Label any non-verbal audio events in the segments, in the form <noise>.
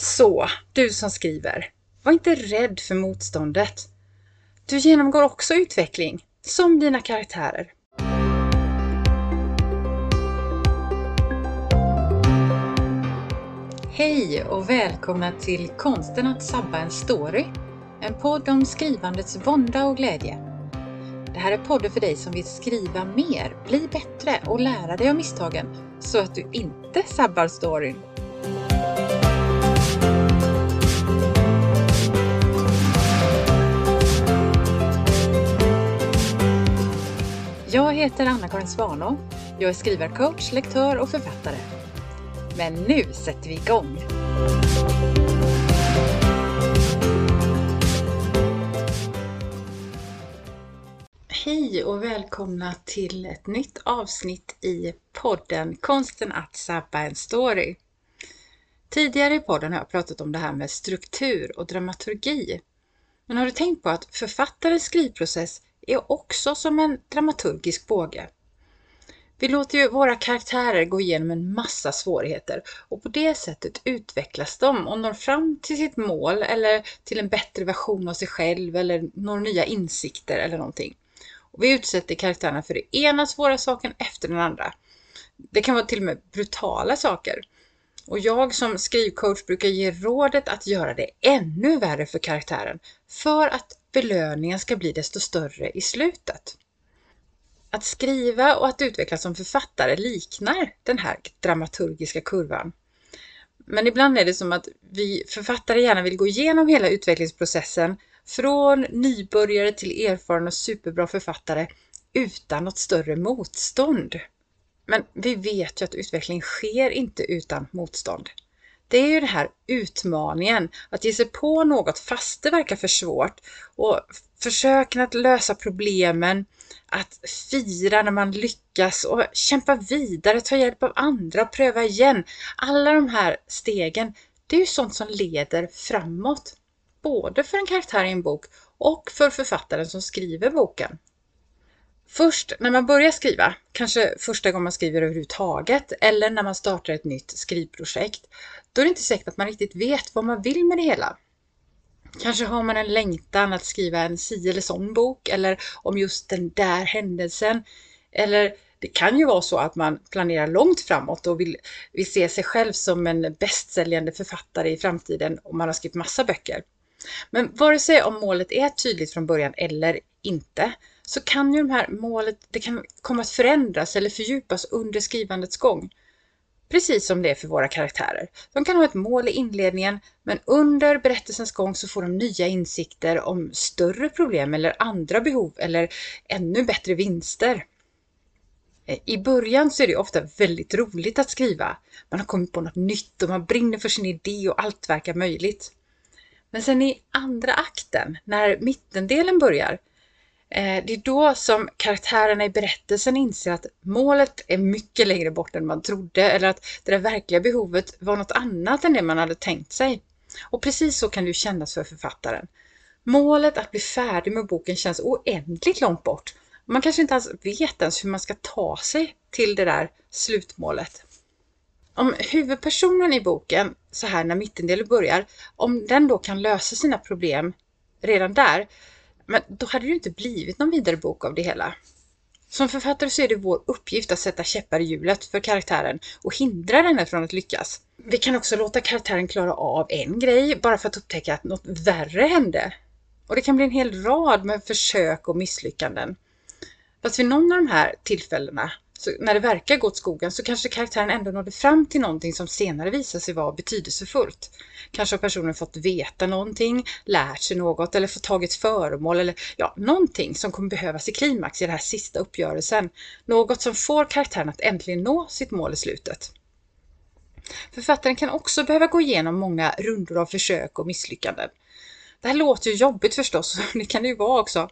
Så, du som skriver, var inte rädd för motståndet. Du genomgår också utveckling, som dina karaktärer. Hej och välkomna till Konsten att sabba en story. En podd om skrivandets vånda och glädje. Det här är podden för dig som vill skriva mer, bli bättre och lära dig av misstagen så att du inte sabbar storyn. Jag heter Anna-Karin Svanå. Jag är skrivarcoach, lektör och författare. Men nu sätter vi igång! Hej och välkomna till ett nytt avsnitt i podden Konsten att sabba en story. Tidigare i podden har jag pratat om det här med struktur och dramaturgi. Men har du tänkt på att författarens skrivprocess är också som en dramaturgisk båge? Vi låter ju våra karaktärer gå igenom en massa svårigheter och på det sättet utvecklas de och når fram till sitt mål eller till en bättre version av sig själv eller når nya insikter eller någonting. Och vi utsätter karaktärerna för det ena svåra saken efter den andra. Det kan vara till och med brutala saker. Och jag som skrivcoach brukar ge rådet att göra det ännu värre för karaktären för att belöningen ska bli desto större i slutet. Att skriva och att utvecklas som författare liknar den här dramaturgiska kurvan. Men ibland är det som att vi författare gärna vill gå igenom hela utvecklingsprocessen från nybörjare till erfaren och superbra författare utan något större motstånd. Men vi vet ju att utveckling sker inte utan motstånd. Det är ju den här utmaningen att ge sig på något fast det verkar för svårt och försöken att lösa problemen, att fira när man lyckas och kämpa vidare, ta hjälp av andra och pröva igen. Alla de här stegen, det är ju sånt som leder framåt. Både för en karaktär i en bok och för författaren som skriver boken. Först när man börjar skriva, kanske första gången man skriver överhuvudtaget eller när man startar ett nytt skrivprojekt, då är det inte säkert att man riktigt vet vad man vill med det hela. Kanske har man en längtan att skriva en si eller sån bok eller om just den där händelsen. Eller det kan ju vara så att man planerar långt framåt och vill, vill se sig själv som en bästsäljande författare i framtiden och man har skrivit massa böcker. Men vare sig om målet är tydligt från början eller inte så kan ju de här målet, det kan komma att förändras eller fördjupas under skrivandets gång. Precis som det är för våra karaktärer. De kan ha ett mål i inledningen, men under berättelsens gång så får de nya insikter om större problem eller andra behov eller ännu bättre vinster. Eh, I början så är det ofta väldigt roligt att skriva. Man har kommit på något nytt och man brinner för sin idé och allt verkar möjligt. Men sen i andra akten, när mittendelen börjar, Eh, det är då som karaktärerna i berättelsen inser att målet är mycket längre bort än man trodde eller att det där verkliga behovet var något annat än det man hade tänkt sig. Och precis så kan det ju kännas för författaren. Målet att bli färdig med boken känns oändligt långt bort. Man kanske inte ens vet ens hur man ska ta sig till det där slutmålet. Om huvudpersonen i boken, så här när mittendelen börjar, om den då kan lösa sina problem redan där, men då hade det ju inte blivit någon vidare bok av det hela. Som författare så är det vår uppgift att sätta käppar i hjulet för karaktären och hindra henne från att lyckas. Vi kan också låta karaktären klara av en grej bara för att upptäcka att något värre hände. Och det kan bli en hel rad med försök och misslyckanden. Fast vid någon av de här tillfällena så när det verkar gå åt skogen så kanske karaktären ändå nådde fram till någonting som senare visar sig vara betydelsefullt. Kanske har personen fått veta någonting, lärt sig något eller fått tag i ett föremål eller ja, någonting som kommer behövas i klimax i den här sista uppgörelsen. Något som får karaktären att äntligen nå sitt mål i slutet. Författaren kan också behöva gå igenom många rundor av försök och misslyckanden. Det här låter ju jobbigt förstås, <laughs> det kan det ju vara också.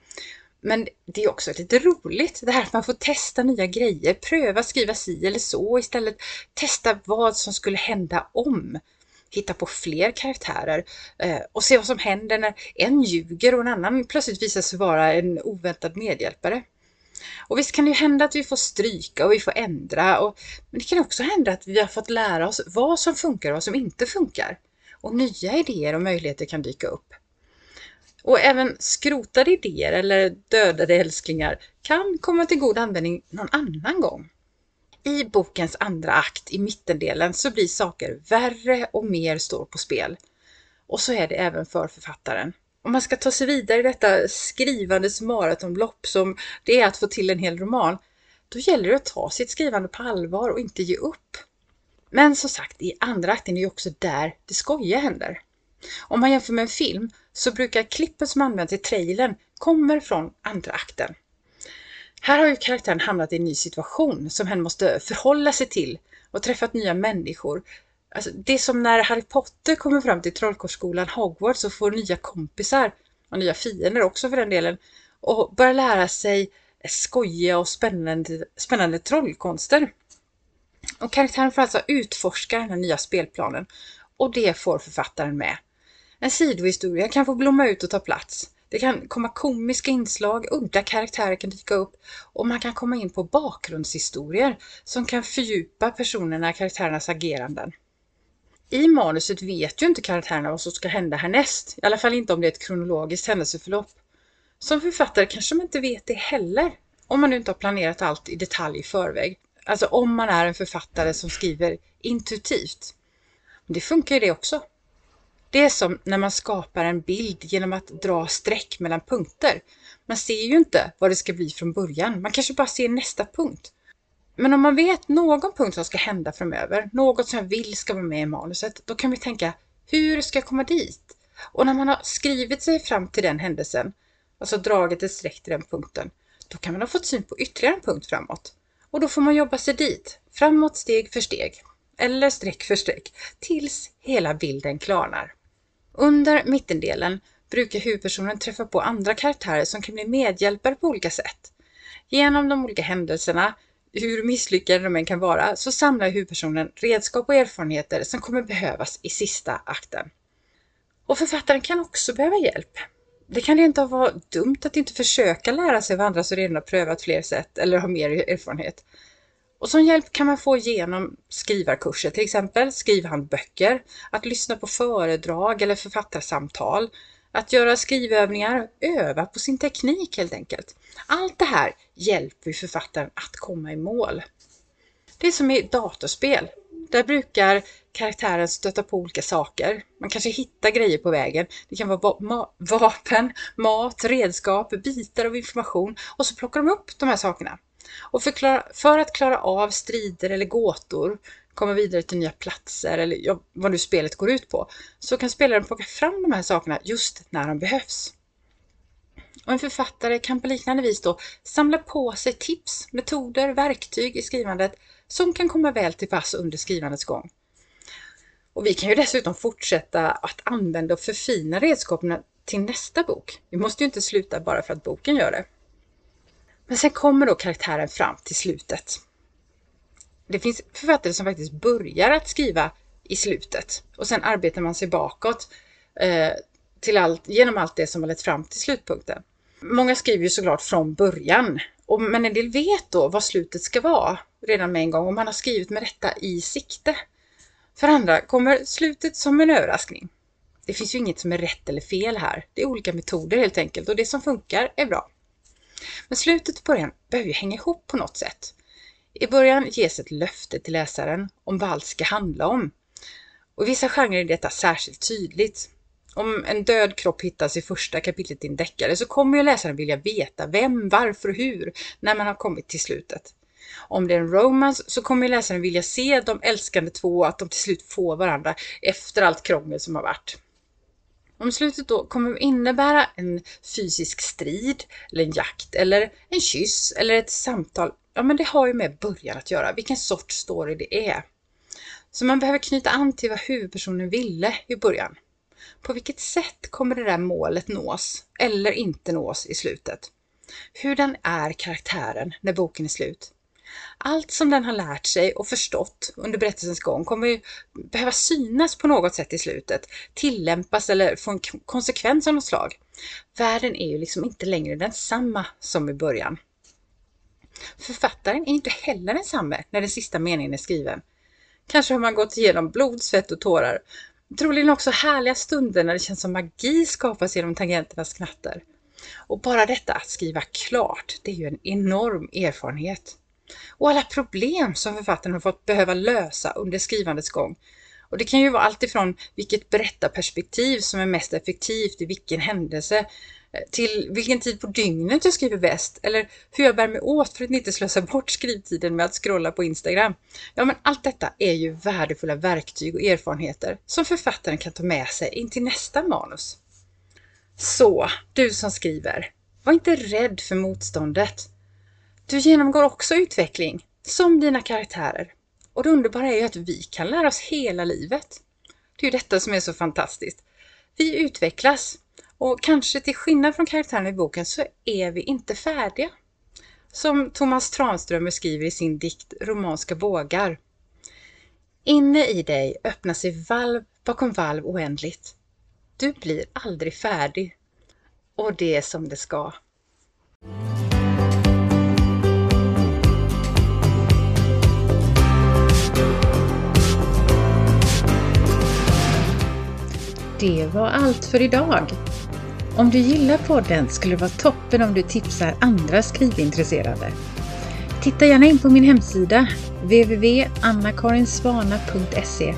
Men det är också lite roligt det här att man får testa nya grejer, pröva skriva si eller så istället. Testa vad som skulle hända om. Hitta på fler karaktärer eh, och se vad som händer när en ljuger och en annan plötsligt visar sig vara en oväntad medhjälpare. Och visst kan det ju hända att vi får stryka och vi får ändra. Och, men det kan också hända att vi har fått lära oss vad som funkar och vad som inte funkar. och nya idéer och möjligheter kan dyka upp. Och även skrotade idéer eller dödade älsklingar kan komma till god användning någon annan gång. I bokens andra akt, i mittendelen, så blir saker värre och mer står på spel. Och så är det även för författaren. Om man ska ta sig vidare i detta skrivandes maratonlopp som det är att få till en hel roman, då gäller det att ta sitt skrivande på allvar och inte ge upp. Men som sagt, i andra akten är det också där det skojiga händer. Om man jämför med en film så brukar klippen som används i trailern kommer från andra akten. Här har ju karaktären hamnat i en ny situation som hen måste förhålla sig till och träffat nya människor. Alltså, det är som när Harry Potter kommer fram till trollkarlsskolan Hogwarts och får nya kompisar och nya fiender också för den delen och börjar lära sig skojiga och spännande, spännande trollkonster. Och karaktären får alltså utforska den här nya spelplanen och det får författaren med. En sidohistoria kan få blomma ut och ta plats. Det kan komma komiska inslag, udda karaktärer kan dyka upp och man kan komma in på bakgrundshistorier som kan fördjupa personerna, karaktärernas ageranden. I manuset vet ju inte karaktärerna vad som ska hända härnäst, i alla fall inte om det är ett kronologiskt händelseförlopp. Som författare kanske man inte vet det heller, om man nu inte har planerat allt i detalj i förväg. Alltså om man är en författare som skriver intuitivt. Men det funkar ju det också. Det är som när man skapar en bild genom att dra streck mellan punkter. Man ser ju inte vad det ska bli från början, man kanske bara ser nästa punkt. Men om man vet någon punkt som ska hända framöver, något som jag vill ska vara med i manuset, då kan vi tänka, hur ska jag komma dit? Och när man har skrivit sig fram till den händelsen, alltså dragit ett streck till den punkten, då kan man ha fått syn på ytterligare en punkt framåt. Och då får man jobba sig dit, framåt steg för steg, eller streck för streck, tills hela bilden klarnar. Under mittendelen brukar huvudpersonen träffa på andra karaktärer som kan bli medhjälpare på olika sätt. Genom de olika händelserna, hur misslyckade de än kan vara, så samlar huvudpersonen redskap och erfarenheter som kommer behövas i sista akten. Och författaren kan också behöva hjälp. Det kan inte vara dumt att inte försöka lära sig vad andra som redan har prövat fler sätt eller har mer erfarenhet. Och som hjälp kan man få genom skrivarkurser, till exempel skrivhandböcker, att lyssna på föredrag eller författarsamtal, att göra skrivövningar, öva på sin teknik helt enkelt. Allt det här hjälper författaren att komma i mål. Det är som i datorspel. Där brukar karaktären stöta på olika saker. Man kanske hittar grejer på vägen. Det kan vara ma vapen, mat, redskap, bitar av information och så plockar de upp de här sakerna. Och för, för att klara av strider eller gåtor, komma vidare till nya platser eller vad nu spelet går ut på, så kan spelaren plocka fram de här sakerna just när de behövs. Och en författare kan på liknande vis då samla på sig tips, metoder, verktyg i skrivandet som kan komma väl till pass under skrivandets gång. Och vi kan ju dessutom fortsätta att använda och förfina redskapen till nästa bok. Vi måste ju inte sluta bara för att boken gör det. Men sen kommer då karaktären fram till slutet. Det finns författare som faktiskt börjar att skriva i slutet och sen arbetar man sig bakåt eh, till allt, genom allt det som har lett fram till slutpunkten. Många skriver ju såklart från början, och, men en del vet då vad slutet ska vara redan med en gång och man har skrivit med detta i sikte. För andra kommer slutet som en överraskning. Det finns ju inget som är rätt eller fel här. Det är olika metoder helt enkelt och det som funkar är bra. Men slutet och början behöver ju hänga ihop på något sätt. I början ges ett löfte till läsaren om vad allt ska handla om. Och i vissa genrer är detta särskilt tydligt. Om en död kropp hittas i första kapitlet i en deckare så kommer ju läsaren vilja veta vem, varför och hur när man har kommit till slutet. Om det är en romance så kommer läsaren vilja se de älskande två att de till slut får varandra efter allt krångel som har varit. Om slutet då kommer innebära en fysisk strid, eller en jakt, eller en kyss, eller ett samtal, ja men det har ju med början att göra, vilken sorts story det är. Så man behöver knyta an till vad huvudpersonen ville i början. På vilket sätt kommer det där målet nås, eller inte nås i slutet? Hurdan är karaktären när boken är slut? Allt som den har lärt sig och förstått under berättelsens gång kommer ju behöva synas på något sätt i slutet, tillämpas eller få en konsekvens av något slag. Världen är ju liksom inte längre densamma som i början. Författaren är inte heller densamme när den sista meningen är skriven. Kanske har man gått igenom blod, svett och tårar, Troligen också härliga stunder när det känns som magi skapas genom tangenternas knatter. Och bara detta att skriva klart, det är ju en enorm erfarenhet. Och alla problem som författaren har fått behöva lösa under skrivandets gång. Och det kan ju vara allt ifrån vilket berättarperspektiv som är mest effektivt i vilken händelse till vilken tid på dygnet jag skriver bäst eller hur jag bär mig åt för att inte slösa bort skrivtiden med att scrolla på Instagram. Ja, men allt detta är ju värdefulla verktyg och erfarenheter som författaren kan ta med sig in till nästa manus. Så, du som skriver, var inte rädd för motståndet. Du genomgår också utveckling, som dina karaktärer. Och det underbara är ju att vi kan lära oss hela livet. Det är ju detta som är så fantastiskt. Vi utvecklas och kanske till skillnad från karaktären i boken så är vi inte färdiga. Som Thomas Tranströmer skriver i sin dikt Romanska bågar. Inne i dig öppnar sig valv bakom valv oändligt. Du blir aldrig färdig. Och det är som det ska. Det var allt för idag. Om du gillar podden skulle det vara toppen om du tipsar andra skrivintresserade. Titta gärna in på min hemsida www.annakarinsvana.se.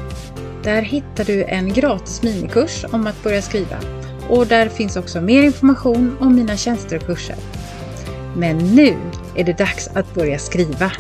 Där hittar du en gratis minikurs om att börja skriva och där finns också mer information om mina tjänster och kurser. Men nu är det dags att börja skriva!